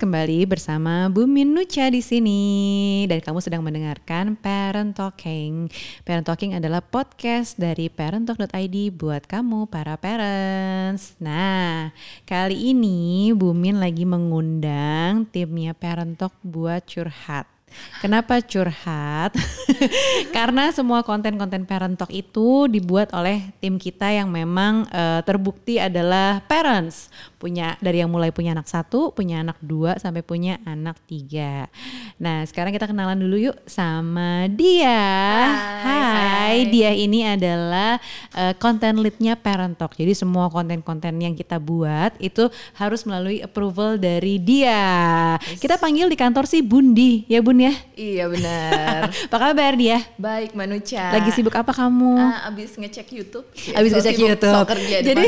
Kembali bersama Bu Nucha di sini dan kamu sedang mendengarkan Parent Talking. Parent Talking adalah podcast dari parenttalk.id buat kamu para parents. Nah, kali ini Bu Min lagi mengundang timnya Parent Talk buat curhat. Kenapa curhat? Karena semua konten-konten Parent Talk itu dibuat oleh tim kita yang memang eh, terbukti adalah parents. Punya dari yang mulai punya anak satu, punya anak dua, sampai punya anak tiga. Nah sekarang kita kenalan dulu yuk sama dia. Hai, hai. dia ini adalah eh, konten leadnya Parent Talk. Jadi semua konten-konten yang kita buat itu harus melalui approval dari dia. Kita panggil di kantor sih Bundi, ya Bun ya. Iya benar. Apa kabar dia? Baik Manuca. Lagi sibuk apa kamu? Ah, abis ngecek YouTube. Abis So ngecek YouTube. so kerja di jadi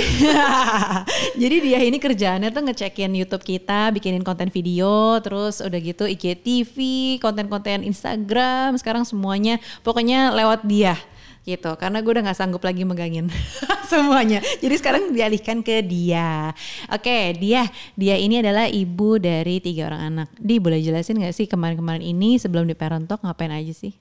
jadi dia ini kerjaannya tuh ngecekin YouTube kita, bikinin konten video, terus udah gitu IGTV, konten-konten Instagram, sekarang semuanya pokoknya lewat dia gitu karena gue udah nggak sanggup lagi megangin semuanya. Jadi sekarang dialihkan ke dia. Oke dia. Dia ini adalah ibu dari tiga orang anak. Di boleh jelasin nggak sih kemarin-kemarin ini sebelum di parent talk ngapain aja sih?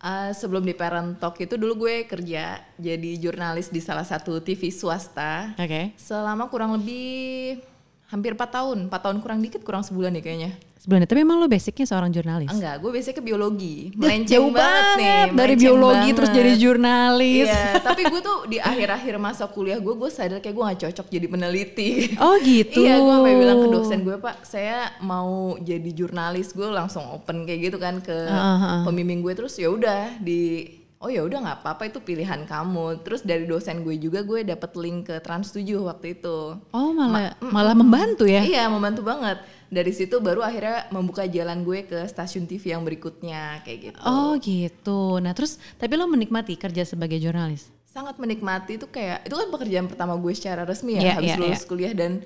Ah, sebelum di Parent Talk itu dulu gue kerja jadi jurnalis di salah satu TV swasta. Oke. Selama kurang lebih hampir 4 tahun, 4 tahun kurang dikit, kurang sebulan ya kayaknya. Sebelumnya tapi emang lo basicnya seorang jurnalis Enggak, gue biasanya ke biologi. Melenceng jauh banget nih, dari biologi terus banget. jadi jurnalis. Iya, tapi gue tuh di akhir-akhir masa kuliah gue, gue sadar kayak gue gak cocok jadi peneliti. Oh gitu. Iya, gue sampai bilang ke dosen gue, Pak, saya mau jadi jurnalis. Gue langsung open kayak gitu kan ke Ah, pembimbing gue terus ya udah di Oh ya udah nggak apa-apa itu pilihan kamu. Terus dari dosen gue juga gue dapet link ke Trans 7 waktu itu. Oh malah malah membantu ya. Iya membantu banget. Dari situ baru akhirnya membuka jalan gue ke stasiun TV yang berikutnya kayak gitu. Oh gitu. Nah terus tapi lo menikmati kerja sebagai jurnalis? Sangat menikmati itu kayak itu kan pekerjaan pertama gue secara resmi ya habis iya, lulus kuliah dan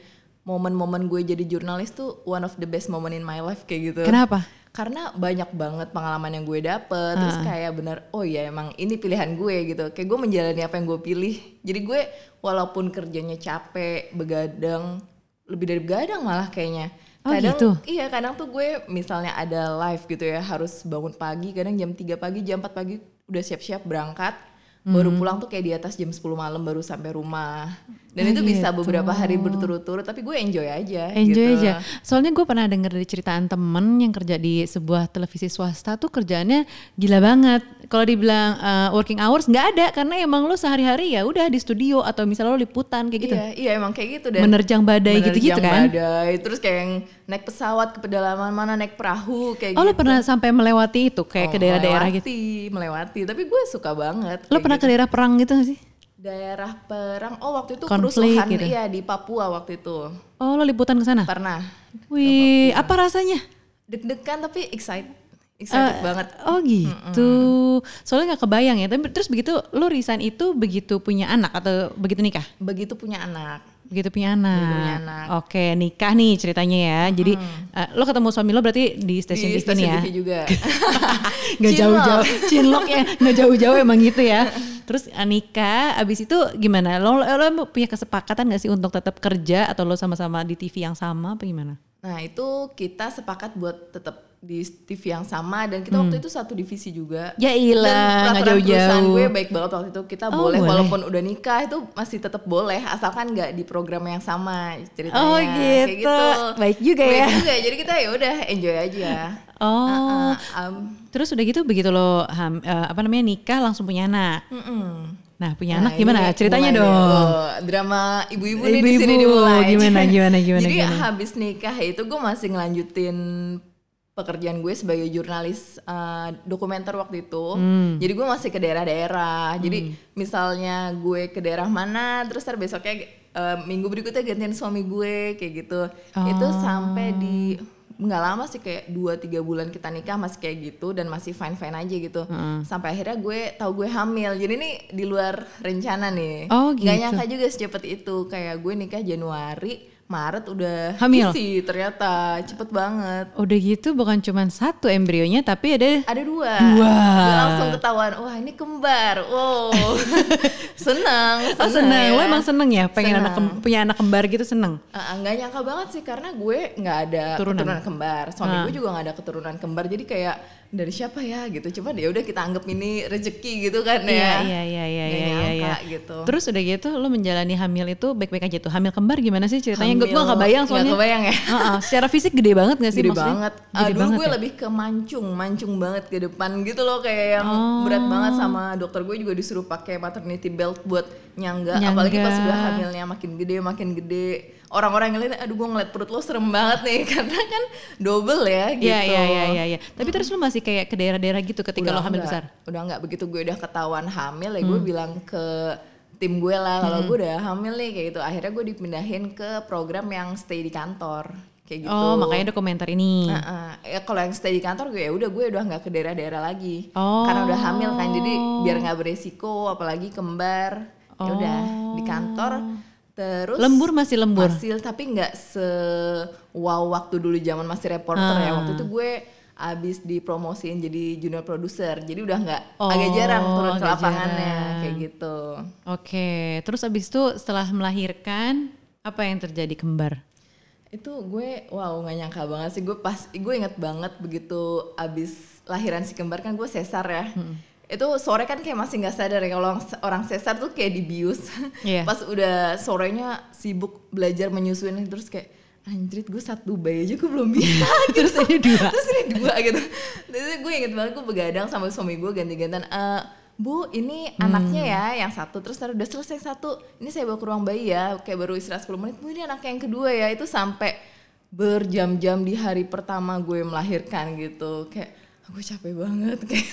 momen-momen gue jadi jurnalis tuh one of the best moment in my life kayak gitu. Kenapa? karena banyak banget pengalaman yang gue dapet terus kayak bener oh ya emang ini pilihan gue gitu kayak gue menjalani apa yang gue pilih jadi gue walaupun kerjanya capek begadang lebih dari begadang malah kayaknya Oh, kadang gitu? iya kadang tuh gue misalnya ada live gitu ya harus bangun pagi kadang jam 3 pagi jam 4 pagi udah siap-siap berangkat baru Hmm. pulang tuh kayak di atas jam 10 malam baru sampai rumah dan Oh, itu bisa gitu. beberapa hari berturut-turut tapi gue enjoy aja Enjoy gitu. aja. Soalnya gue pernah denger dari ceritaan temen yang kerja di sebuah televisi swasta tuh kerjaannya gila banget. Kalau dibilang uh, working hours nggak ada karena emang lo sehari-hari ya udah di studio atau misalnya lo liputan kayak gitu. Iya, iya emang kayak gitu dan Menerjang badai menerjang gitu-gitu kan. badai, terus kayak yang naik pesawat ke pedalaman mana naik perahu kayak Oh gitu. lo pernah sampai melewati itu kayak ke Oh, daerah-daerah gitu? melewati, melewati. Tapi gue suka banget. Lo pernah gitu. ke daerah perang gitu gak sih? Daerah perang? Oh waktu itu Konflik kerusuhan gitu. iya di Papua waktu itu. Oh lo liputan ke sana? Pernah. Wih, apa rasanya? Deg-degan tapi excited. Excited banget. Oh gitu. Soalnya nggak kebayang ya. Tapi terus begitu lo resign itu begitu punya anak atau begitu nikah? Begitu punya anak. Begitu punya anak. punya anak. Oke, nikah nih ceritanya ya. Jadi eh, lo ketemu suami lo berarti di stasiun TV stasiun ya. TV juga. Gak jauh-jauh. Cinlok ya. Gak jauh-jauh emang gitu ya. Terus eh, nikah, abis itu gimana? Lo, lo, lo punya kesepakatan gak sih untuk tetap kerja atau lo sama-sama di TV yang sama apa gimana? Nah itu kita sepakat buat tetap di TV yang sama dan kita waktu itu satu divisi juga. Hmm. Ya ilah, nggak jauh-jauh. perusahaan gue baik banget waktu itu kita Oh, boleh, boleh. walaupun udah nikah itu masih tetap boleh asalkan nggak di program yang sama ceritanya. Oh, Kayak gitu. Baik juga Baik ya. juga. Jadi kita ya udah enjoy aja. Oh, Uh, um, terus udah gitu begitu lo ham- eh, apa namanya nikah langsung punya anak. mm-mm. Nah punya Nah, anak gimana? ini Ceritanya dong. Oh, drama ibu-ibu nih di sini dimulai. gimana, gimana, gimana, Jadi gimana? habis nikah itu gue masih ngelanjutin pekerjaan gue sebagai jurnalis uh, dokumenter waktu itu. Hmm. Jadi gue masih ke daerah-daerah. Jadi misalnya gue ke daerah mana, terus ntar besoknya uh, minggu berikutnya gantian suami gue kayak gitu. Itu sampai di nggak lama sih kayak 2-3 bulan kita nikah masih kayak gitu dan masih fine fine aja gitu sampai akhirnya gue tahu gue hamil jadi ini di luar rencana nih Oh, gitu. nyangka juga secepat itu kayak gue nikah Januari Maret udah Hamil? isi ternyata cepet banget. Udah gitu bukan cuma satu embrionya tapi ada Ada dua. Dua. Langsung ketahuan, wah ini kembar. Wow. seneng, Oh seneng, ya. lo emang seneng ya pengen Seneng. anak kem- punya anak kembar gitu seneng. Uh, nggak nyangka banget sih karena gue nggak ada Turunan. keturunan, kembar, suami Ah. gue juga nggak ada keturunan kembar, jadi kayak dari siapa ya gitu. Coba ya udah kita anggap ini rezeki gitu kan Iya ya. iya iya iya iya iya. iya. gitu. Terus udah gitu lo menjalani hamil itu baik-baik aja tuh. Hamil kembar gimana sih ceritanya? Gue gak kebayang soalnya. kebayang ya. Heeh, secara fisik gede banget gak sih Gede maksudnya? banget. Gede Ah, dulu banget gue ya? lebih ke mancung, mancung banget ke depan gitu loh kayak yang Oh. berat banget sama dokter gue juga disuruh pakai maternity belt buat nyangga. Nyangga. Apalagi pas udah hamilnya makin gede, makin gede. Orang-orang ngeliat, aduh gue ngeliat perut lo serem banget nih karena kan double ya gitu. Iya iya iya iya. iya. Tapi terus lo masih kayak ke daerah-daerah gitu ketika lo hamil enggak. besar? Udah nggak begitu gue udah ketahuan hamil ya gue Hmm. bilang ke tim gue lah kalau gue udah hamil nih kayak gitu. Akhirnya gue dipindahin ke program yang stay di kantor kayak gitu. Oh makanya ada komentar ini. Nah, eh, ya kalau yang stay di kantor gue ya udah gue udah nggak ke daerah-daerah lagi Oh. karena udah hamil kan jadi biar nggak beresiko apalagi kembar ya udah di kantor terus Lembur masih lembur? masih tapi nggak se wow waktu dulu zaman masih reporter ya Ah. waktu itu gue abis dipromosiin jadi junior produser jadi udah nggak Oh, agak jarang turun ke lapangannya jarang. kayak gitu Oke, terus abis itu setelah melahirkan apa yang terjadi kembar? itu gue wow nggak nyangka banget sih gue pas gue inget banget begitu abis lahiran si kembar kan gue sesar ya itu sore kan kayak masih nggak sadar ya kalau orang- orang sesar tuh kayak dibius Iya. pas udah sorenya sibuk belajar menyusuin terus kayak anjrit gue satu bayi aja gue belum bisa. Terus ini dua. terus ini dua gitu. Terus gue inget banget gue begadang sama suami gue ganti-gantian "Eh, bu ini anaknya ya yang satu. Terus ntar udah selesai satu ini saya bawa ke ruang bayi ya. Kayak baru istirahat 10 menit bu ini anaknya yang kedua ya. Itu sampai berjam-jam di hari pertama gue melahirkan gitu. Kayak aku capek banget kayak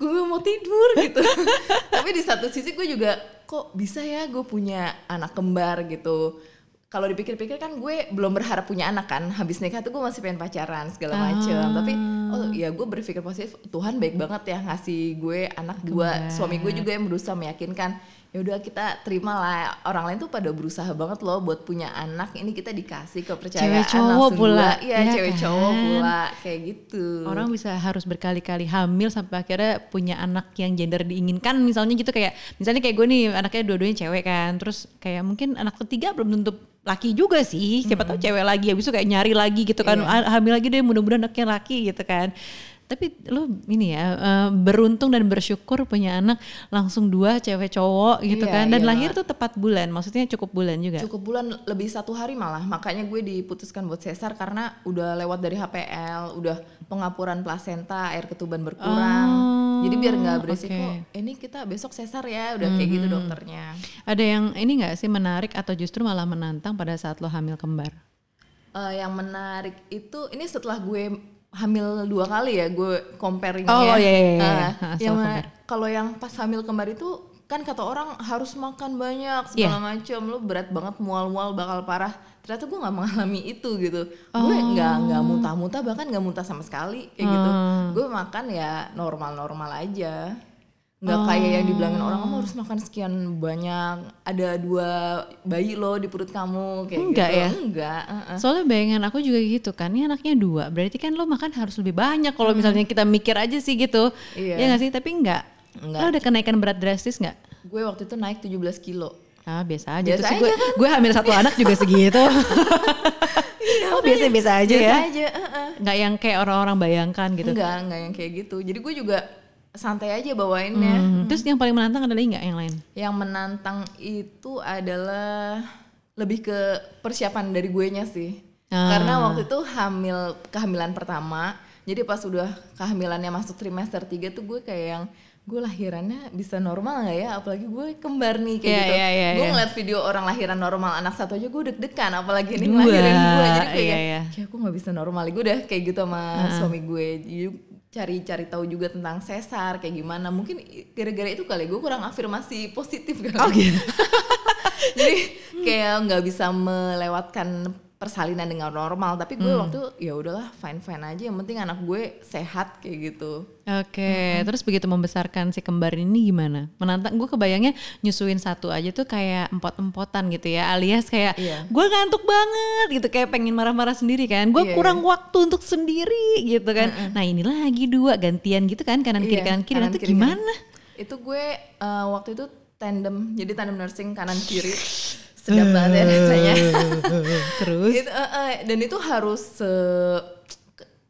gue gak mau tidur gitu. Tapi di satu sisi gue juga kok bisa ya gue punya anak kembar? gitu. Kalau dipikir-pikir kan gue belum berharap punya anak kan. Habis nikah tuh gue masih pengen pacaran segala macem. Tapi oh ya gue berpikir positif Tuhan baik banget ya ngasih gue anak dua. Suami gue juga yang berusaha meyakinkan ya udah kita terima lah. Orang lain tuh pada berusaha banget loh buat punya anak. Ini kita dikasih kepercayaan Cewek cowok pula, iya ya cewek kan? cowok pula. Kayak gitu. Orang bisa harus berkali-kali hamil sampai akhirnya punya anak yang gender diinginkan. Misalnya gitu kayak misalnya kayak gue nih anaknya dua-duanya cewek kan. Terus kayak mungkin anak ketiga belum tentu laki juga sih. Siapa tahu cewek lagi. Habis itu kayak nyari lagi gitu kan. Iya. "Ah, hamil lagi deh mudah-mudahan anaknya laki gitu kan tapi lu ini ya eh, beruntung dan bersyukur punya anak langsung dua cewek cowok gitu Iya, kan. Dan iya lahir tuh tepat bulan maksudnya cukup bulan juga. Cukup bulan lebih satu hari malah. Makanya gue diputuskan buat sesar karena udah lewat dari HPL udah pengapuran plasenta air ketuban berkurang. Jadi biar nggak beresiko Oh, oke. ini kita besok sesar ya udah kayak gitu dokternya. Ada yang ini nggak sih menarik atau justru malah menantang pada saat lo hamil kembar? Eh, yang menarik itu ini setelah gue hamil dua kali ya gue comparing Oh, ya iya, iya, iya. Eh, Ha, yang setelah mana- compare. kalau yang pas hamil kembar itu kan kata orang harus makan banyak Iya. segala macam lu berat banget mual-mual bakal parah ternyata gue nggak mengalami itu gitu gue nggak nggak Oh. muntah-muntah bahkan nggak muntah sama sekali kayak gitu Hmm. gue makan ya normal-normal aja nggak kayak yang dibilangin orang kamu harus makan sekian banyak ada dua bayi loh di perut kamu kayak Enggak gitu ya? enggak uh-uh. Soalnya bayangan aku juga gitu kan, ini anaknya dua, berarti kan lo makan harus lebih banyak kalau misalnya kita mikir aja sih gitu. Iya. Ya nggak sih? Tapi enggak. Enggak. Lo ada kenaikan berat drastis nggak? gue waktu itu naik 17 kilo Ah biasa aja. Biasa Terus aja gue, gue hamil satu anak juga segitu. oh biasa-biasa aja biasa ya? aja uh-uh. Nggak yang kayak orang-orang bayangkan gitu. enggak enggak yang kayak gitu jadi gue juga santai aja bawainnya. Hmm, Terus yang paling menantang ada lagi nggak yang lain? yang menantang itu adalah lebih ke persiapan dari gue nya sih. Ah. karena waktu itu hamil kehamilan pertama. Jadi pas udah kehamilannya masuk trimester 3 tuh gue kayak yang gue lahirannya bisa normal nggak ya? Apalagi gue kembar nih kayak Iya, gitu. iya, iya, gue iya. ngeliat video orang lahiran normal anak satu aja gue deg-degan. Apalagi ini Dua, ngelahirin gue. Jadi kayak iya, iya. kayak aku nggak bisa normal. Gue udah kayak gitu sama suami gue. Jadi cari-cari tahu juga tentang sesar kayak gimana mungkin gara-gara itu kali gue kurang afirmasi positif kali Oh gitu. jadi kayak nggak bisa melewatkan persalinan dengan normal tapi gue Hmm. waktu ya udahlah fine fine aja yang penting anak gue sehat kayak gitu Oke, terus begitu membesarkan si kembar ini gimana? Menantang gue kebayangnya nyusuin satu aja tuh kayak empot-empotan gitu ya, alias kayak Iya. gue ngantuk banget gitu, kayak pengen marah-marah sendiri kan. Gue Iya, kurang waktu untuk sendiri gitu kan. Nah ini lagi dua gantian gitu kan, kanan kiri Iya, kanan kiri. kanan kiri, gimana? itu gue eh, waktu itu tandem jadi tandem nursing kanan kiri sedap banget ya rasanya Terus? Itu, eh, eh, dan itu harus se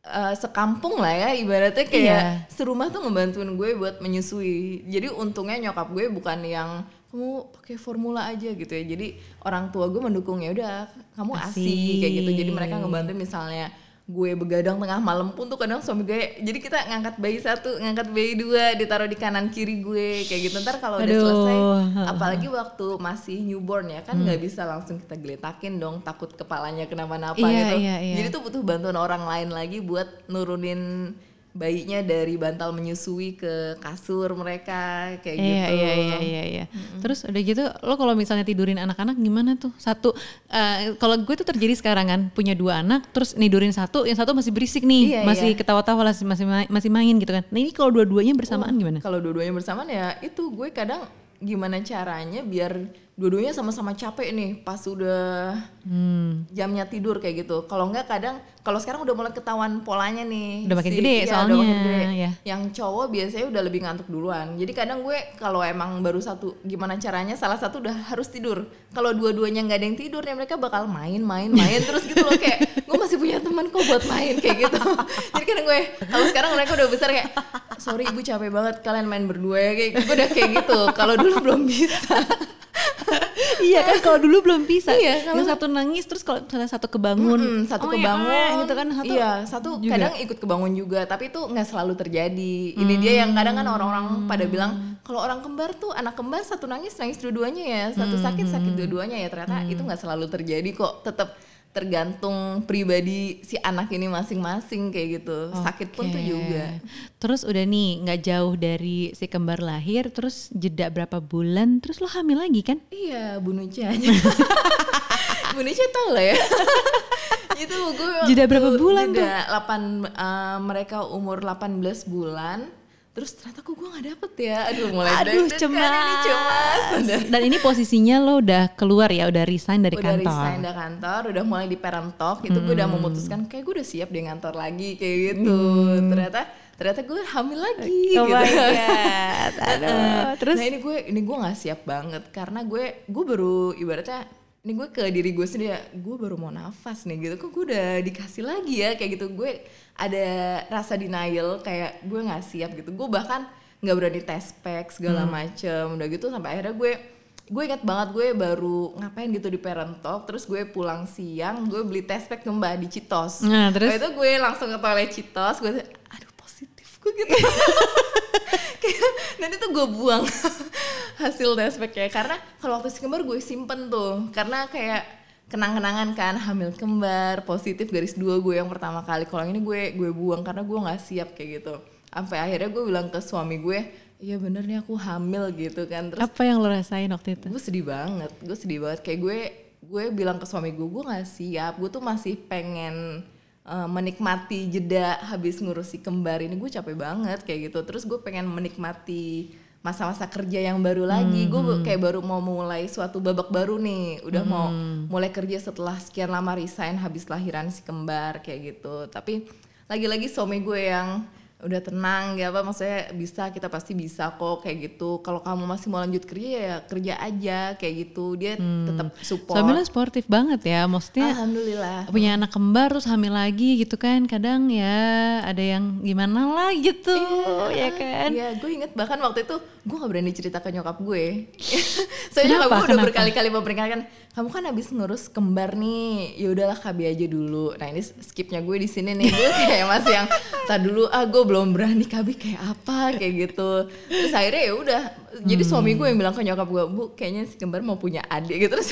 eh, sekampung lah ya ibaratnya kayak Iya. serumah tuh ngebantuin gue buat menyusui jadi untungnya nyokap gue bukan yang kamu pakai formula aja gitu ya jadi orang tua gue mendukung ya udah kamu asi Asik. kayak gitu jadi mereka ngebantu misalnya gue begadang tengah malam pun tuh kadang suami gue jadi kita ngangkat bayi satu ngangkat bayi dua ditaruh di kanan kiri gue kayak gitu. Ntar kalau udah selesai apalagi waktu masih newborn ya kan nggak bisa langsung kita geletakin dong takut kepalanya kenapa-napa Iya, gitu. iya, iya. jadi tuh butuh bantuan orang lain lagi buat nurunin bayinya dari bantal menyusui ke kasur mereka kayak Iya gitu iya iya iya iya. Terus udah gitu lo kalau misalnya tidurin anak-anak gimana tuh? Satu eh, kalau gue tuh terjadi sekarang kan punya dua anak terus nidurin satu, yang satu masih berisik nih, Iya, masih iya. ketawa-tawa masih masih ma- masih main gitu kan. Nah ini kalau dua-duanya bersamaan gimana? kalau dua-duanya bersamaan ya itu gue kadang gimana caranya biar dua-duanya sama-sama capek nih pas udah Hmm. jamnya tidur kayak gitu. Kalau enggak kadang kalau sekarang udah mulai ketahuan polanya nih. Udah makin gede iya, udah soalnya, makin gede. ya. Yang cowok biasanya udah lebih ngantuk duluan. Jadi kadang gue kalau emang baru satu gimana caranya salah satu udah harus tidur. Kalau dua-duanya nggak ada yang tidur ya mereka bakal main main main terus gitu loh kayak gue masih punya teman kok buat main kayak gitu. Jadi kadang gue kalau sekarang mereka udah besar kayak sorry ibu capek banget kalian main berdua ya kayak gue udah kayak gitu. Kalau dulu belum bisa. Iya kan kalau dulu belum bisa. Iya, kalau- yang satu nangis terus kalau misalnya satu kebangun, Mm, satu oh, ya, kebangun gitu kan. Satu. iya satu juga. kadang ikut kebangun juga tapi itu nggak selalu terjadi. Ini dia yang kadang kan orang-orang pada bilang kalau orang kembar tuh anak kembar satu nangis nangis dua-duanya ya. Satu sakit sakit dua-duanya ya. Ternyata itu nggak selalu terjadi kok. Tetap tergantung pribadi si anak ini masing-masing kayak gitu. Sakit pun tuh juga. Terus udah nih nggak jauh dari si kembar lahir, terus jeda berapa bulan, terus lo hamil lagi kan? iya Bu Nucha aja. Bu Nucha tau lah ya. Itu gue Jeda berapa bulan tuh? jeda 8 eh, mereka umur 18 bulan terus ternyata kok gue gak dapet ya aduh mulai Aduh cemas. ini cemas udah, Dan ini posisinya lo udah keluar ya, udah resign dari udah kantor. Hmm. resign dari kantor udah mulai di parent talk itu gue udah memutuskan kayak gue udah siap di kantor lagi kayak gitu ternyata ternyata gue hamil lagi Hmm. Oh gitu my god. Aduh. Terus nah ini gue ini gue nggak siap banget karena gue gue baru ibaratnya ini gue ke diri gue sendiri ya gue baru mau nafas nih gitu kok gue udah dikasih lagi ya kayak gitu gue ada rasa denial kayak gue nggak siap gitu gue bahkan nggak berani tes pack segala Hmm. macem udah gitu sampai akhirnya gue gue ingat banget gue baru ngapain gitu di parent talk terus gue pulang siang gue beli test pack tuh mbak di Citos Nah, terus? Waktu itu gue langsung ke toilet Citos gue gue gitu. Kayak dan itu gue buang hasil packnya karena kalau waktu si kembar gue simpen tuh karena kayak kenang-kenangan kan hamil kembar positif garis dua gue yang pertama kali. Kalau ini gue gue buang karena gue nggak siap kayak gitu. Sampai akhirnya gue bilang ke suami gue iya bener nih aku hamil gitu kan. Terus apa yang lo rasain waktu itu? gue sedih banget gue sedih banget. Kayak gue gue bilang ke suami gue gue nggak siap gue tuh masih pengen eh, menikmati jeda habis ngurusi kembar ini gue capek banget kayak gitu. Terus gue pengen menikmati masa-masa kerja yang baru lagi. Gue kayak baru mau mulai suatu babak baru nih. Udah mau mulai kerja setelah sekian lama resign habis lahiran si kembar kayak gitu. Tapi lagi-lagi suami gue yang udah tenang ya apa maksudnya bisa kita pasti bisa kok kayak gitu. Kalau kamu masih mau lanjut kerja ya kerja aja kayak gitu. Dia tetap support. Suami lo sportif banget ya, maksudnya alhamdulillah. punya anak kembar terus hamil lagi gitu kan. Kadang ya ada yang gimana lah gitu ya kan? Iya, gue inget bahkan waktu itu gue gak berani cerita ke nyokap gue. Soalnya nyokap gue udah berkali-kali memperingatkan, kamu kan habis ngurus kembar nih, ya udahlah kabi aja dulu. Nah ini skipnya gue di sini nih, gue kayak masih yang, tak dulu ah gue belum berani. Kabi kayak apa? Kayak gitu. Terus akhirnya ya udah, jadi suami gue yang bilang ke nyokap gue, bu kayaknya si kembar mau punya adik. Gitu terus,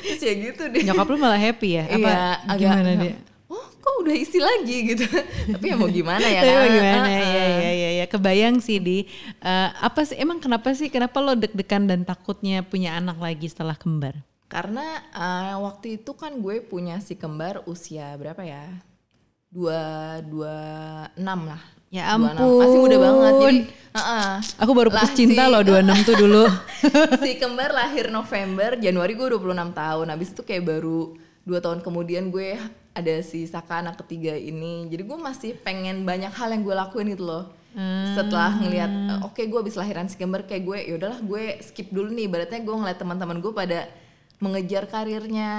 terus ya gitu deh. nyokap lu malah happy ya? Apa Iya, agak- gimana agak, dia? Oh kok udah isi lagi? Gitu. Tapi ya mau gimana ya kan? gimana? Ya ya ya ya kebayang sih di. Eh, apa sih emang kenapa sih kenapa lo deg-degan dan takutnya punya anak lagi setelah kembar Karena uh, waktu itu kan gue punya si kembar usia berapa ya? Dua dua enam lah. Ya 26. ampun. Masih muda banget. Jadi, uh-uh. Aku baru putus Lah, cinta si- loh 26 tuh dulu. si kembar lahir November, Januari gue 26 tahun. Habis itu kayak baru dua tahun kemudian gue ada si Saka anak ketiga ini. Jadi gue masih pengen banyak hal yang gue lakuin gitu loh. Setelah ngelihat oke gue habis lahiran si kembar kayak gue ya udahlah gue skip dulu nih. Ibaratnya gue ngeliat teman-teman gue pada mengejar karirnya,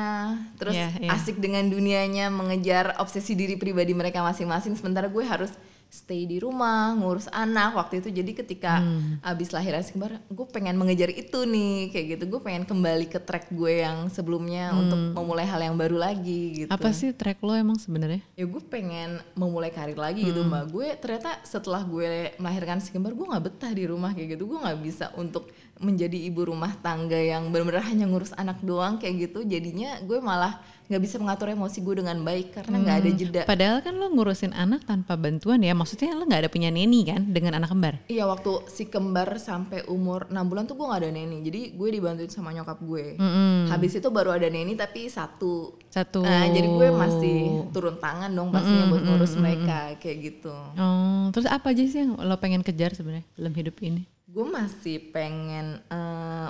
terus Iya, iya. asik dengan dunianya, mengejar obsesi diri pribadi mereka masing-masing. Sementara gue harus stay di rumah, ngurus anak waktu itu. Jadi ketika Hmm. abis lahiran si kembar, gue pengen mengejar itu nih, kayak gitu. Gue pengen kembali ke track gue yang sebelumnya untuk memulai hal yang baru lagi gitu. Hmm. Apa sih track lo emang sebenarnya? Ya gue pengen memulai karir lagi gitu Hmm. mbak. Gue ternyata setelah gue melahirkan si kembar, gue nggak betah di rumah kayak gitu. Gue nggak bisa untuk menjadi ibu rumah tangga yang benar-benar hanya ngurus anak doang kayak gitu. Jadinya gue malah nggak bisa mengatur emosi gue dengan baik karena nggak Hmm. ada jeda. Padahal kan lo ngurusin anak tanpa bantuan ya. Maksudnya lo nggak ada punya neni kan dengan anak kembar. Iya waktu si kembar sampai umur 6 bulan tuh gue gak ada neni Jadi gue dibantuin sama nyokap gue Habis itu baru ada neni tapi satu Satu. Nah jadi gue masih turun tangan dong pastinya buat ngurus mereka Kayak gitu Oh, terus apa aja sih yang lo pengen kejar sebenarnya dalam hidup ini? Gue masih pengen eh,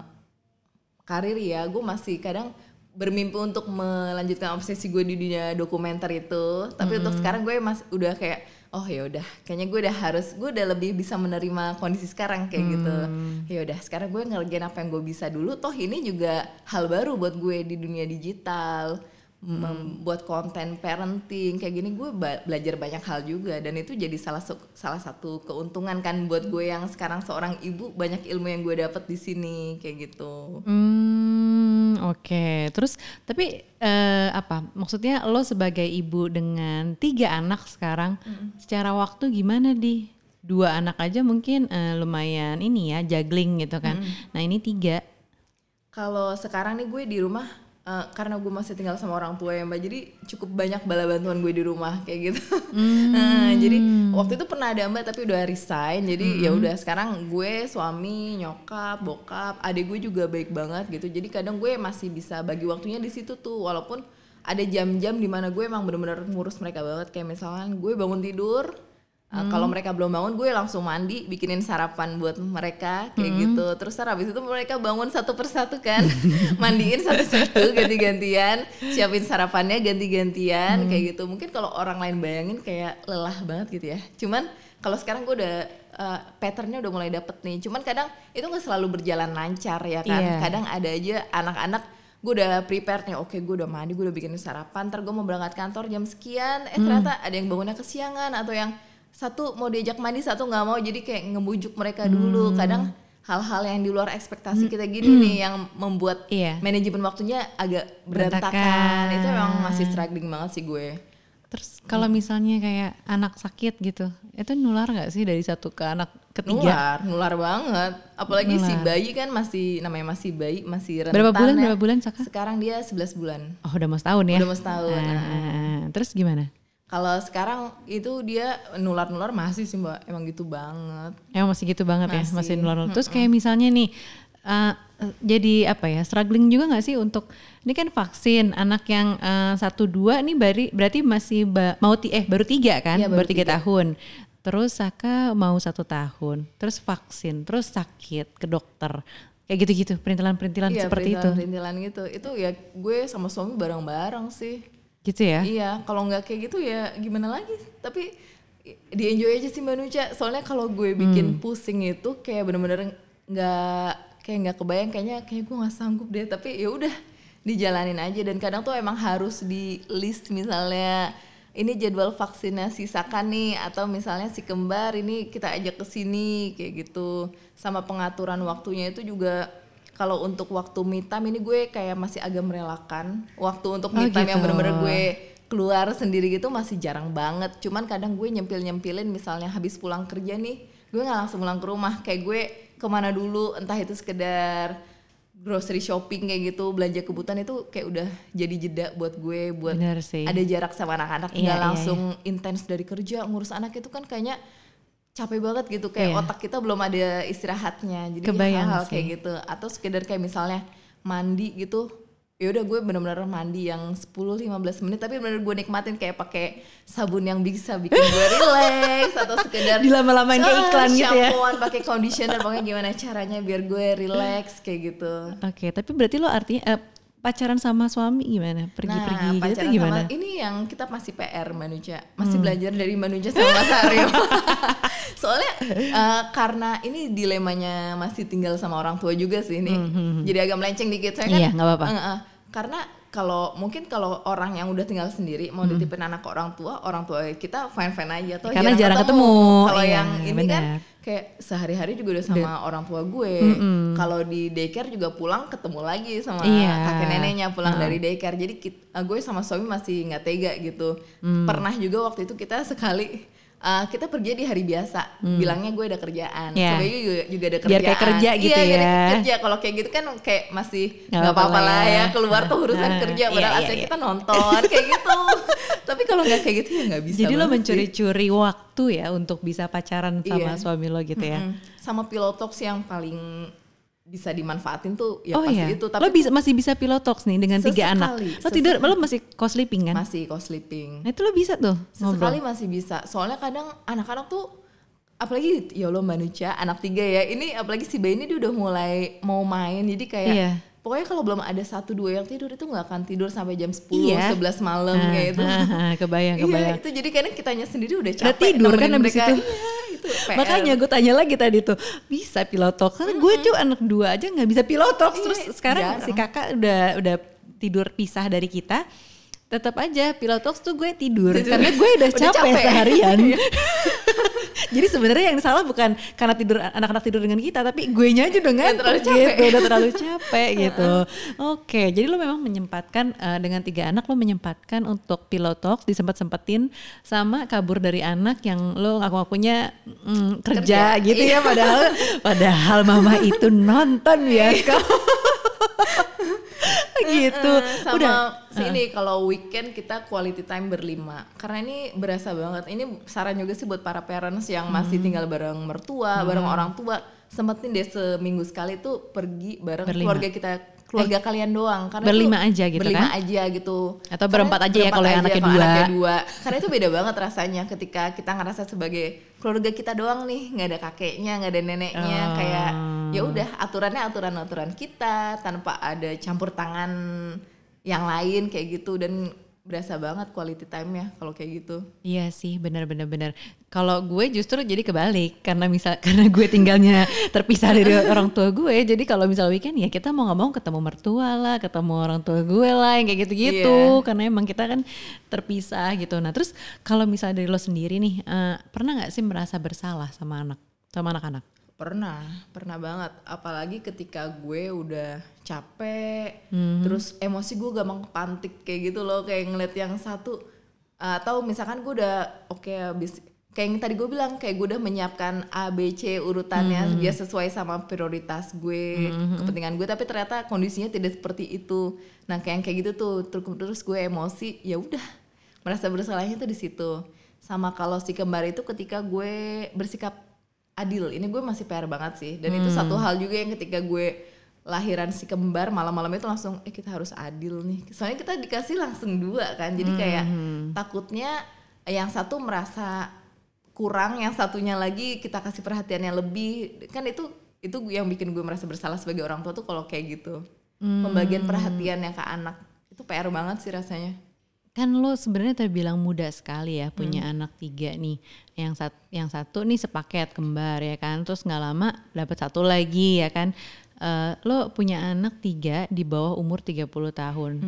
karir ya Gue masih kadang bermimpi untuk melanjutkan obsesi gue di dunia dokumenter itu. Tapi untuk sekarang gue mas udah kayak oh ya udah kayaknya gue udah harus gue udah lebih bisa menerima kondisi sekarang kayak gitu. Ya udah sekarang gue ngerjain apa yang gue bisa dulu. Toh ini juga hal baru buat gue di dunia digital membuat konten parenting kayak gini gue belajar banyak hal juga. Dan itu jadi salah salah satu keuntungan kan buat gue yang sekarang seorang ibu banyak ilmu yang gue dapat di sini kayak gitu. Hmm, oke. Terus tapi eh, apa? Maksudnya lo sebagai ibu dengan tiga anak sekarang, secara waktu gimana di? Dua anak aja mungkin eh, lumayan ini ya, juggling gitu kan. Nah ini tiga. Kalau sekarang nih gue di rumah eh, karena gue masih tinggal sama orang tua ya mbak, jadi cukup banyak bala bantuan gue di rumah kayak gitu. Nah, jadi waktu itu pernah ada mbak tapi udah resign, jadi ya udah sekarang gue suami, nyokap, bokap, adik gue juga baik banget gitu. Jadi kadang gue masih bisa bagi waktunya di situ tuh, walaupun ada jam-jam di mana gue emang bener-bener ngurus mereka banget. Kayak misalkan gue bangun tidur Uh, Kalau mereka belum bangun, gue langsung mandi, bikinin sarapan buat mereka kayak gitu. Terus habis itu mereka bangun satu persatu kan, mandiin satu-satu, ganti-gantian, siapin sarapannya ganti-gantian kayak gitu. Mungkin kalau orang lain bayangin kayak lelah banget gitu ya. Cuman kalau sekarang gue udah uh, patternnya udah mulai dapet nih. Cuman kadang itu nggak selalu berjalan lancar ya kan. Iya. Kadang ada aja anak-anak gue udah prepare nih oke gue udah mandi gue udah bikin sarapan ntar gue mau berangkat kantor jam sekian eh ternyata ada yang bangunnya kesiangan atau yang satu mau diajak mandi satu nggak mau jadi kayak ngebujuk mereka dulu kadang hal-hal yang di luar ekspektasi kita gini nih yang membuat Iya. manajemen waktunya agak berantakan. Berantakan. itu emang masih struggling banget sih gue Terus kalau misalnya kayak anak sakit gitu, itu nular nggak sih dari satu ke anak ketiga? nular nular banget apalagi si bayi kan masih namanya masih bayi masih rentan Berapa bulan? ya. Berapa bulan Saka? sekarang dia 11 bulan Oh udah mau setahun ya? Udah mau setahun, Nah, Terus gimana? Kalau sekarang itu dia nular-nular masih sih mbak, emang gitu banget. Emang masih gitu banget ya, Masih. masih nular. Terus kayak misalnya nih, uh, jadi apa ya, struggling juga nggak sih untuk ini kan vaksin anak yang uh, satu dua nih bari, berarti masih ba- mau ti eh baru tiga kan, Iya, baru baru tiga tahun. Terus Saka mau satu tahun, terus vaksin, terus sakit ke dokter, kayak gitu-gitu, perintilan-perintilan Iya, seperti itu, perintilan-perintilan gitu. Itu ya gue sama suami bareng-bareng sih. Gitu ya? Iya, kalau nggak kayak gitu ya gimana lagi? Tapi di enjoy aja sih Mbak Nuca. Soalnya kalau gue bikin Hmm. pusing itu kayak bener-bener nggak kayak nggak kebayang kayaknya kayak gue nggak sanggup deh. Tapi ya udah dijalanin aja dan kadang tuh emang harus di list misalnya ini jadwal vaksinasi Saka nih atau misalnya si kembar ini kita ajak ke sini kayak gitu sama pengaturan waktunya itu juga kalau untuk waktu me time ini gue kayak masih agak merelakan. Waktu untuk me Oh, time yang gitu. bener-bener gue keluar sendiri gitu masih jarang banget. Cuman kadang gue nyempil nyempilin misalnya habis pulang kerja nih gue nggak langsung pulang ke rumah. Kayak gue ke mana dulu entah itu sekedar grocery shopping kayak gitu belanja kebutuhan itu kayak udah jadi jeda buat gue buat Bener sih. ada jarak sama anak-anak. Iya, nggak iya, langsung intens dari kerja ngurus anak itu kan kayaknya capek banget gitu kayak Iya. otak kita belum ada istirahatnya jadi Kebayang hal-hal sih. kayak gitu atau sekedar kayak misalnya mandi gitu ya udah gue bener-bener mandi yang 10-15 menit tapi bener gue nikmatin kayak pakai sabun yang bisa bikin gue relax atau sekedar Dilama-lamain kayak Ah, iklan gitu ya. pakai conditioner pokoknya gimana caranya biar gue relax kayak gitu Oke, tapi berarti lo artinya eh, pacaran sama suami gimana? Pergi-pergi gitu Nah, pacaran gimana? sama ini yang kita masih PR manusia masih belajar dari manusia sama Mas Aryo soalnya eh, karena ini dilemanya masih tinggal sama orang tua juga sih ini jadi agak melenceng dikit saya kan Iya, nggak apa-apa. eh, eh, karena kalau mungkin kalau orang yang udah tinggal sendiri mau dititipin anak ke orang tua orang tua kita fine fine aja tuh Karena jarang ketemu. kalau Iya, yang ini kan benar. kayak sehari-hari juga udah sama orang tua gue kalau di daycare juga pulang ketemu lagi sama Iya. kakek neneknya pulang dari daycare jadi kit- uh, gue sama suami masih nggak tega gitu Hmm. pernah juga waktu itu kita sekali uh, kita pergi di hari biasa bilangnya gue ada kerjaan Hmm. Iya. sebenarnya juga, juga ada kerjaan Biar kayak kerja gitu iya, ya. kerja kalau kayak gitu kan kayak masih Nggak apa-apa lah ya ya. keluar tuh urusan Nah, kerja iya, padahal iya, asli iya. kita nonton kayak gitu tapi kalau nggak kayak gitu ya nggak bisa Jadi lo mencuri-curi waktu ya untuk bisa pacaran sama Iya. suami lo gitu ya? Mm, sama pilotox yang paling bisa dimanfaatin tuh ya oh pasti iya, itu lo tapi bisa masih bisa pilotox nih dengan tiga anak. Sesekali, Lo tidur, lo masih co-sleeping kan? masih co-sleeping Nah itu lo bisa tuh ngobrol. Sesekali masih bisa. Soalnya kadang anak-anak tuh apalagi ya Allah manusia anak tiga ya. Ini apalagi si bayi ini dia udah mulai mau main. Jadi kayak Iya. Pokoknya kalau belum ada satu dua yang tidur itu nggak akan tidur sampai jam 10 Iya. 11 malam Nah, kayak itu. nah, kebayang, Iya, kebayang. itu jadi kadang kitanya sendiri udah capek Udah tidur kan abis mereka. itu. Iya, itu PR. Makanya gue tanya lagi tadi tuh bisa pilotox. Karena gue tuh anak dua aja nggak bisa pilotox. Iya, Terus sekarang jarang. si kakak udah udah tidur pisah dari kita. Tetap aja pilotox tuh gue tidur, Tidur. karena gue udah Udah capek, capek. seharian. Iya. Jadi sebenarnya yang salah bukan karena tidur anak-anak tidur dengan kita, tapi gue nya aja udah ngantuk terlalu capek. gitu, udah terlalu capek gitu. Oke, jadi lo memang menyempatkan eh, dengan tiga anak lo menyempatkan untuk pilotox disempet-sempetin sama kabur dari anak yang lo ngaku-ngakunya mm, kerja, Kerja, gitu iya. ya padahal padahal mama itu nonton ya gitu. Eh, sama Udah sini kalau weekend kita quality time berlima karena ini berasa banget ini saran juga sih buat para parents yang masih Hmm. tinggal bareng mertua bareng orang tua sempetin deh seminggu sekali tuh pergi bareng Berlima. Eh, keluarga kita keluarga kalian doang karena berlima aja gitu berlima kan? aja gitu Atau Karena berempat aja ya kalau yang anaknya dua. anaknya dua karena itu beda banget rasanya ketika kita ngerasa sebagai keluarga kita doang nih nggak ada kakeknya nggak ada neneknya Oh. kayak ya udah aturannya aturan aturan kita tanpa ada campur tangan yang lain kayak gitu dan berasa banget quality time-nya kalau kayak gitu. Iya sih, benar-benar benar. Kalau gue justru jadi kebalik karena misal karena gue tinggalnya terpisah dari orang tua gue, jadi kalau misal weekend ya kita mau nggak mau ketemu mertua lah, ketemu orang tua gue lah, yang kayak gitu-gitu. Iya. Karena emang kita kan terpisah gitu. Nah terus kalau misal dari lo sendiri nih, eh, pernah nggak sih merasa bersalah sama anak, sama anak-anak? Pernah, pernah banget. Apalagi ketika gue udah capek, Mhm. terus emosi gue gampang kepantik kayak gitu loh, kayak ngeliat yang satu atau misalkan gue udah oke habis kayak yang tadi gue bilang kayak gue udah menyiapkan A B C urutannya Mhm. biar sesuai sama prioritas gue kepentingan gue tapi ternyata kondisinya tidak seperti itu nah kayak yang kayak gitu tuh terus terus gue emosi ya udah merasa bersalahnya tuh di situ sama kalau si kembar itu ketika gue bersikap adil. Ini gue masih PR banget sih. Dan itu satu hal juga yang ketika gue lahiran si kembar malam-malam itu langsung eh kita harus adil nih. Soalnya kita dikasih langsung dua kan. Jadi kayak takutnya yang satu merasa kurang yang satunya lagi kita kasih perhatiannya lebih. Kan itu itu yang bikin gue merasa bersalah sebagai orang tua tuh kalau kayak gitu. Pembagian perhatiannya ke anak. Itu PR banget sih rasanya Kan lo sebenarnya terbilang muda sekali ya punya Hmm. anak tiga nih. Yang sat, yang satu nih sepaket kembar ya kan. Terus nggak lama dapat satu lagi ya kan. Eh, lo punya anak tiga di bawah umur 30 tahun.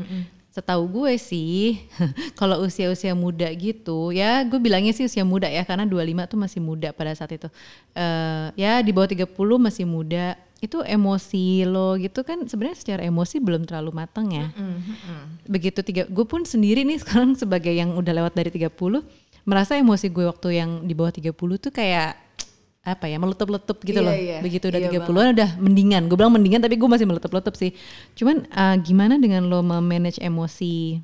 Setahu gue sih kalau usia-usia muda gitu ya gue bilangnya sih usia muda ya karena 25 tuh masih muda pada saat itu. Eh, ya di bawah 30 masih muda. Itu emosi lo gitu kan sebenarnya secara emosi belum terlalu matang ya begitu tiga gue pun sendiri nih sekarang sebagai yang udah lewat dari 30 merasa emosi gue waktu yang di bawah 30 tuh kayak apa ya meletup-letup gitu Iya, loh. iya. begitu udah Iya 30-an udah mendingan. Gue bilang mendingan tapi gue masih meletup-letup sih. Cuman eh, gimana dengan lo memanage emosi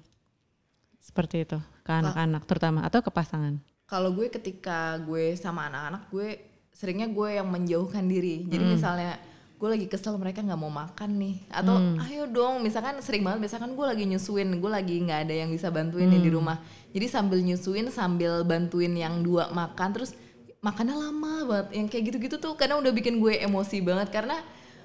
seperti itu ke anak-anak terutama atau ke pasangan? Kalau gue ketika gue sama anak-anak gue seringnya gue yang menjauhkan diri. Jadi misalnya gue lagi kesel mereka nggak mau makan nih atau ayo dong misalkan sering banget misalkan gue lagi nyusuin gue lagi nggak ada yang bisa bantuin nih di rumah. Jadi sambil nyusuin sambil bantuin yang dua makan terus makannya lama banget. Yang kayak gitu-gitu tuh kadang udah bikin gue emosi banget karena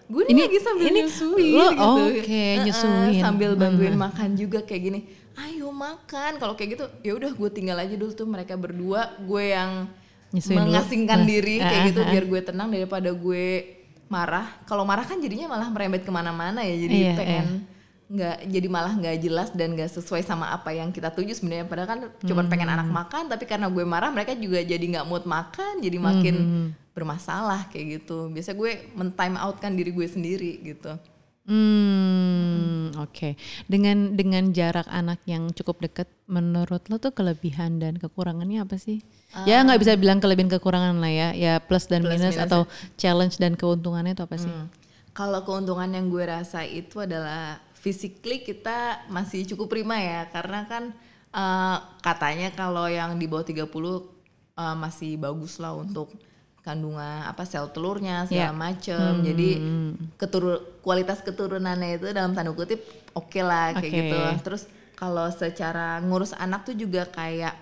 gue Ini- lagi sambil ini nyusuin lo- gitu. oke, Heeh, nyusuin. sambil bantuin makan juga kayak gini. Ayo makan. Kalau kayak gitu ya udah gue tinggal aja dulu tuh mereka berdua. Gue yang Nyusuin dulu. mengasingkan Mas- diri ah, kayak gitu ah, biar gue tenang daripada gue marah. Kalau marah kan jadinya malah merembet ke mana-mana ya. Jadi Iya, pengen nggak jadi malah nggak jelas dan nggak sesuai sama apa yang kita tuju sebenarnya padahal kan cuma pengen Hmm. anak makan tapi karena gue marah mereka juga jadi nggak mood makan jadi makin Hmm, bermasalah kayak gitu biasa gue men time out kan diri gue sendiri gitu Hmm, oke. Dengan dengan jarak anak yang cukup dekat, menurut lo tuh kelebihan dan kekurangannya apa sih? ya nggak bisa bilang kelebihan kekurangan lah ya, ya plus dan Plus minus minus atau challenge dan keuntungannya itu apa sih? Hmm. Kalau keuntungan yang gue rasa itu adalah physically kita masih cukup prima ya karena kan eh, katanya kalau yang di bawah 30 eh, masih bagus lah untuk kandungan apa sel telurnya segala Ya. macem jadi ketur kualitas keturunannya itu dalam tanda kutip oke lah kayak Oke. gitu terus kalau secara ngurus anak tuh juga kayak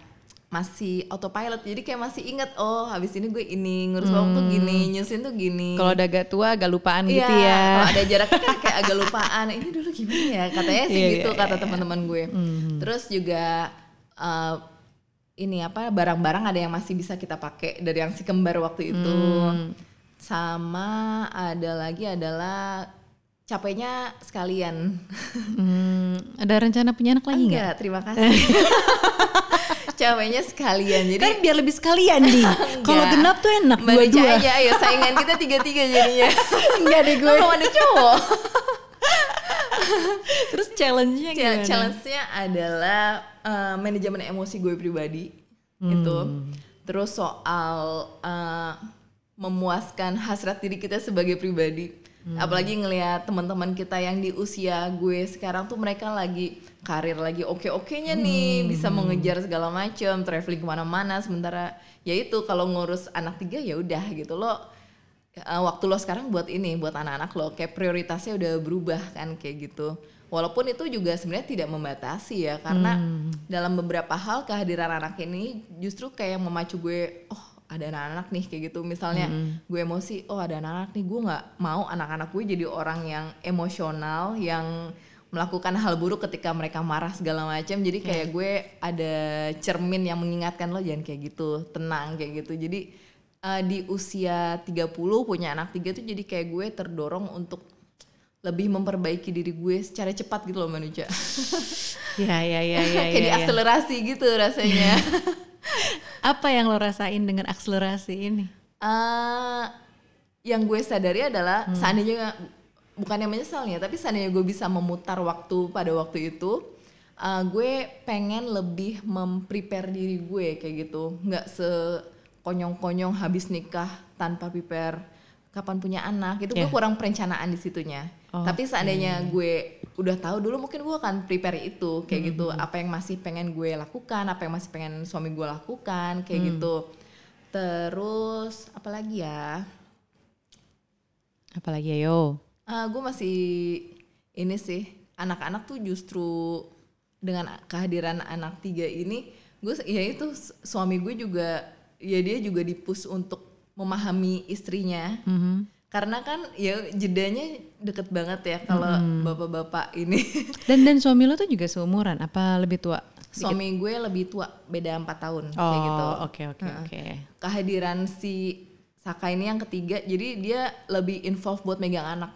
masih autopilot jadi kayak masih inget oh habis ini gue ini ngurus bawang tuh gini nyusin tuh gini Kalau udah agak tua agak lupaan Iya, gitu ya. Kalau ada jarak kan kayak agak lupaan. Ini dulu gimana ya? Katanya sih Iya, gitu iya, kata teman-teman gue. Terus juga eh, ini apa barang-barang ada yang masih bisa kita pakai dari yang si kembar waktu itu. Sama ada lagi adalah capeknya sekalian. Hmm, ada rencana punya anak lagi nggak? Enggak, terima kasih. capeknya sekalian. Jadi Kan biar lebih sekalian nih. Kalau genap tuh enak Mbak dua-dua. aja ayo saingan kita tiga-tiga jadinya. Enggak deh gue. Belum ada cowok. Terus challenge-nya Chal- gimana? Challenge-nya adalah eh, manajemen emosi gue pribadi gitu. Terus soal eh, memuaskan hasrat diri kita sebagai pribadi. Apalagi ngelihat teman-teman kita yang di usia gue sekarang tuh mereka lagi karir lagi oke-okenya nih, bisa mengejar segala macam, traveling ke mana-mana. Sementara ya itu kalau ngurus anak tiga ya udah gitu loh uh, waktu lo sekarang buat ini buat anak-anak lo kayak prioritasnya udah berubah kan kayak gitu. Walaupun itu juga sebenarnya tidak membatasi ya karena dalam beberapa hal kehadiran anak ini justru kayak memacu gue oh ada anak-anak nih kayak gitu. Misalnya gue emosi oh ada anak-anak nih gue nggak mau anak-anak gue jadi orang yang emosional yang melakukan hal buruk ketika mereka marah segala macam jadi kayak gue ada cermin yang mengingatkan lo jangan kayak gitu tenang kayak gitu jadi uh, di usia 30 punya anak tiga tuh jadi kayak gue terdorong untuk lebih memperbaiki diri gue secara cepat gitu loh manusia Ya ya ya ya. kayak ya, ya. diakselerasi gitu rasanya Apa yang lo rasain dengan akselerasi ini? Eh, yang gue sadari adalah seandainya bukannya menyesalnya tapi seandainya gue bisa memutar waktu pada waktu itu eh, gue pengen lebih memprepare diri gue kayak gitu. Nggak sekonyong-konyong habis nikah tanpa prepare. Kapan punya anak itu gue Yeah. kurang perencanaan di situnya. Tapi seandainya gue udah tahu dulu mungkin gue akan prepare itu kayak gitu. apa yang masih pengen gue lakukan apa yang masih pengen suami gue lakukan kayak gitu. Terus apalagi ya? Apalagi ayo. Ah, gue masih ini sih anak-anak tuh justru dengan kehadiran anak tiga ini gue ya itu su- suami gue juga ya dia juga dipus untuk memahami istrinya. Karena kan ya jedanya deket banget ya kalau bapak-bapak ini. Dan dan suami lo tuh juga seumuran? Apa lebih tua? suami gue lebih tua beda empat tahun kayak gitu. Oh oke oke oke. kehadiran si Saka ini yang ketiga jadi dia lebih involve buat megang anak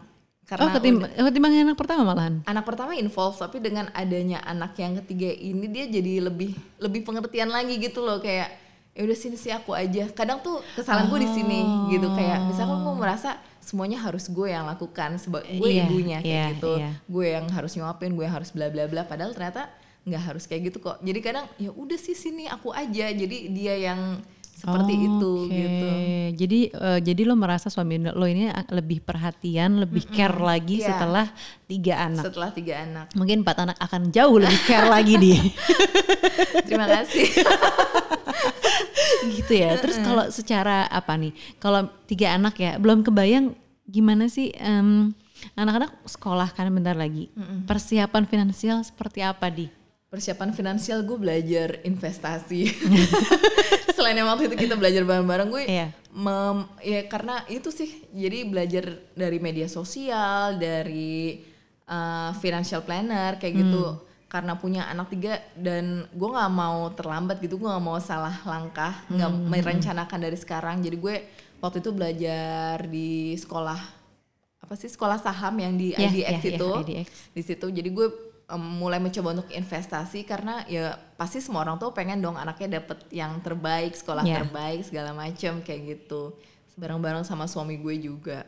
Oh karena ketimbang, ketimbang yang anak pertama malahan? anak pertama involve tapi dengan adanya anak yang ketiga ini dia jadi lebih lebih pengertian lagi gitu loh kayak ya udah sini sih aku aja kadang tuh kesalahan gue di sini gitu kayak misalkan gue merasa semuanya harus gue yang lakukan sebagai gue Iya, ibunya kayak iya, gitu iya. gue yang harus nyuapin gue yang harus bla bla bla padahal ternyata nggak harus kayak gitu kok jadi kadang ya udah sih sini aku aja jadi dia yang seperti itu Oke, gitu Jadi eh, jadi lo merasa suami lo ini lebih perhatian, lebih care lagi Iya. setelah tiga anak. setelah tiga anak Mungkin empat anak akan jauh lebih care lagi dia. terima kasih gitu ya. Terus kalau secara apa nih? Kalau tiga anak ya, belum kebayang gimana sih em, anak-anak sekolah kan bentar lagi. Persiapan finansial seperti apa di? Persiapan finansial gue belajar investasi. Selain yang waktu itu kita belajar bareng-bareng gue Iya. mem- ya karena itu sih jadi belajar dari media sosial dari uh, financial planner kayak gitu. Karena punya anak tiga dan gue nggak mau terlambat gitu gue nggak mau salah langkah nggak merencanakan dari sekarang. Jadi gue waktu itu belajar di sekolah apa sih sekolah saham yang di Iya, IDX iya, iya, itu. IDX. di situ jadi gue em, mulai mencoba untuk investasi karena ya pasti semua orang tuh pengen dong anaknya dapet yang terbaik sekolah Iya. terbaik segala macam kayak gitu bareng-bareng sama suami gue juga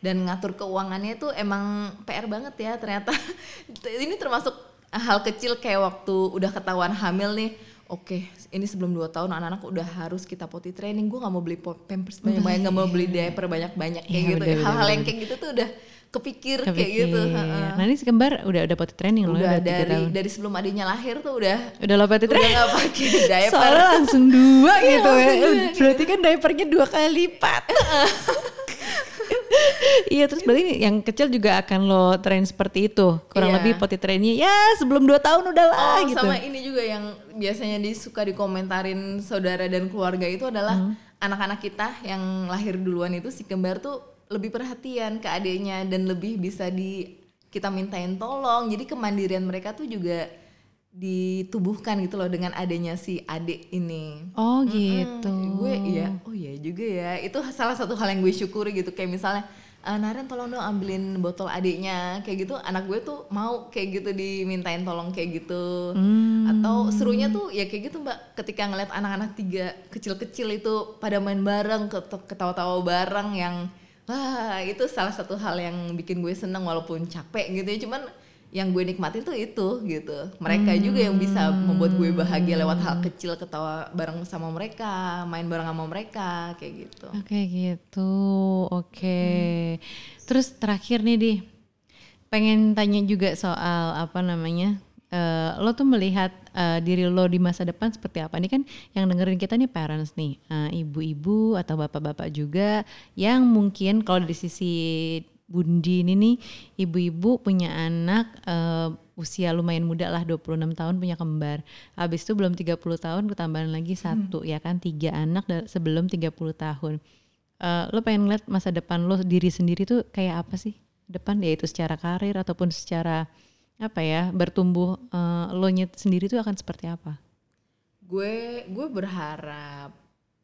dan ngatur keuangannya tuh emang PR banget ya ternyata ini termasuk hal kecil kayak waktu udah ketahuan hamil nih Oke, ini sebelum 2 tahun anak-anak udah harus kita potty training. Gue nggak mau beli pampers banyak-banyak, nggak mau beli diaper banyak-banyak kayak Iya, gitu. Hal-hal yang kayak gitu tuh udah kepikir, kayak gitu. Kepikir. heeh. Nah ini si kembar udah udah potty training loh, udah udah tiga dari tahun. dari sebelum adiknya lahir tuh udah Udah lo potty udah training. nggak pakai diaper Soalnya langsung dua Iya, gitu ya. Berarti kan diapernya dua kali lipat. Iya terus berarti yang kecil juga akan lo train seperti itu kurang Iya. lebih potty trainnya ya sebelum dua tahun udah lah oh gitu. sama ini juga yang biasanya disuka dikomentarin saudara dan keluarga itu adalah Hmm. anak-anak kita yang lahir duluan itu si kembar tuh lebih perhatian ke adiknya dan lebih bisa di kita mintain tolong. Jadi kemandirian mereka tuh juga ditubuhkan gitu loh dengan adanya si adik ini. Oh gitu. Hmm, gue iya. Oh iya juga ya. Itu salah satu hal yang gue syukuri gitu. Kayak misalnya "Eh, Naren tolong dong ambilin botol adiknya. Kayak gitu. Anak gue tuh mau kayak gitu dimintain tolong kayak gitu. Atau serunya tuh ya kayak gitu mbak. Ketika ngeliat anak-anak tiga kecil-kecil itu pada main bareng ket- ketawa-tawa bareng yang wah itu salah satu hal yang bikin gue seneng walaupun capek gitu ya cuman yang gue nikmatin tuh itu gitu mereka juga yang bisa membuat gue bahagia lewat hal kecil ketawa bareng sama mereka main bareng sama mereka kayak gitu Oke gitu. Oke. Terus terakhir nih di pengen tanya juga soal apa namanya? Eh, lo tuh melihat eh, diri lo di masa depan seperti apa? Ini kan yang dengerin kita nih parents nih, eh, ibu-ibu atau bapak-bapak juga yang mungkin kalau dari sisi Bundi ini nih ibu-ibu punya anak eh, usia lumayan muda lah 26 tahun punya kembar. Habis itu belum 30 tahun ketambahan lagi satu ya kan tiga anak sebelum 30 tahun. Eh, lo pengen ngeliat masa depan lo diri sendiri tuh kayak apa sih? Depan yaitu secara karir ataupun secara apa ya bertumbuh eh, lo nyet sendiri tuh akan seperti apa? gue gue berharap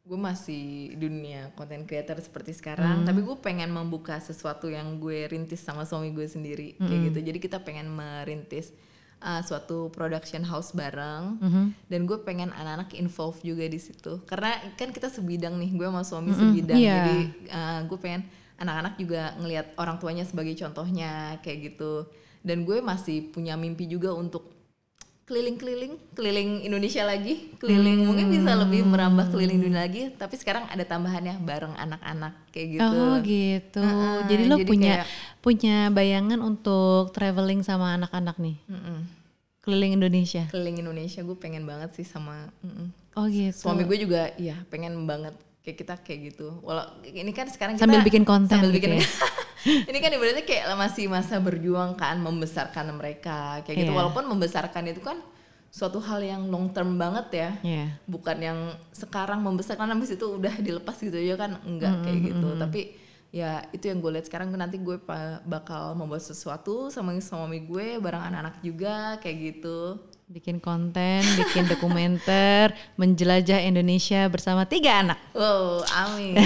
gue masih dunia content creator seperti sekarang tapi gue pengen membuka sesuatu yang gue rintis sama suami gue sendiri kayak gitu. Jadi kita pengen merintis uh, suatu production house bareng. Dan gue pengen anak-anak involve juga di situ. Karena kan kita sebidang nih gue sama suami sebidang. iya. jadi uh, gue pengen anak-anak juga ngelihat orang tuanya sebagai contohnya kayak gitu dan gue masih punya mimpi juga untuk keliling-keliling, keliling Indonesia lagi, keliling mungkin bisa lebih merambah keliling dunia lagi, tapi sekarang ada tambahannya bareng anak-anak kayak gitu. Oh gitu. Heeh, jadi lo jadi punya kayak- punya bayangan untuk traveling sama anak-anak nih Mm-mm. keliling Indonesia. Keliling Indonesia gue pengen banget sih sama mm-mm. Oh gitu. suami gue juga, iya pengen banget kayak kita kayak gitu. Walau ini kan sekarang kita Sambil bikin konten sambil gitu bikin ya? ini kan ibaratnya kayak masih masa berjuang kan membesarkan mereka kayak gitu. Iya. Walaupun membesarkan itu kan suatu hal yang long term banget ya. Iya. bukan yang sekarang membesarkan habis itu udah dilepas gitu ya kan enggak kayak gitu tapi ya itu yang gue lihat sekarang nanti gue bakal membuat sesuatu sama suami gue bareng anak-anak juga kayak gitu Bikin konten, bikin dokumenter, menjelajah Indonesia bersama tiga anak. wow amin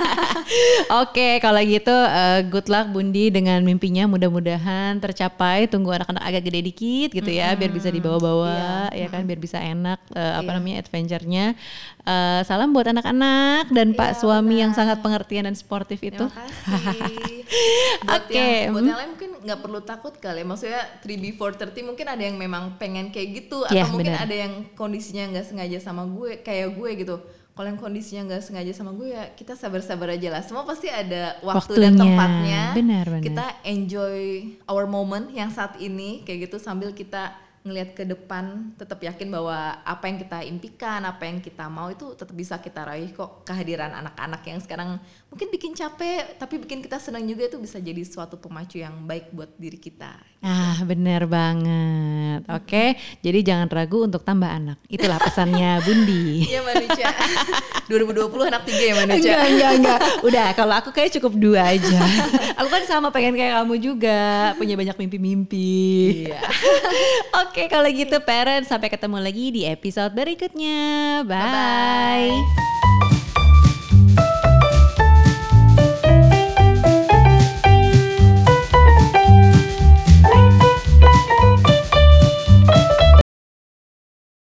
Oke, kalau gitu eh, good luck Bundi dengan mimpinya mudah-mudahan tercapai. Tunggu anak-anak agak gede dikit gitu ya, biar bisa dibawa-bawa, ya kan, biar bisa enak eh, apa namanya adventure-nya. Eh, salam buat anak-anak dan Pak suami yang sangat pengertian dan sportif itu. terima kasih buat Oke, yang buat hmm. yang lain mungkin nggak perlu takut kali ya maksudnya 3 before 30 mungkin ada yang memang pengen kayak gitu atau Iya, mungkin benar. ada yang kondisinya nggak sengaja sama gue kayak gue gitu kalau yang kondisinya nggak sengaja sama gue ya kita sabar-sabar aja lah semua pasti ada waktu dan Waktunya. tempatnya Benar, benar. kita enjoy our moment yang saat ini kayak gitu sambil kita ngelihat ke depan tetap yakin bahwa apa yang kita impikan apa yang kita mau itu tetap bisa kita raih kok kehadiran anak-anak yang sekarang mungkin bikin capek tapi bikin kita senang juga itu bisa jadi suatu pemacu yang baik buat diri kita. Ah, benar banget. Oke, jadi jangan ragu untuk tambah anak. Itulah pesannya Bundi. Iya manusia. 2020 anak tiga ya manusia. Enggak, enggak, enggak. Udah, kalau aku kayak cukup dua aja. aku kan sama pengen kayak kamu juga, punya banyak mimpi-mimpi. Iya. Oke, kalau gitu parents sampai ketemu lagi di episode berikutnya. Bye. Bye-bye.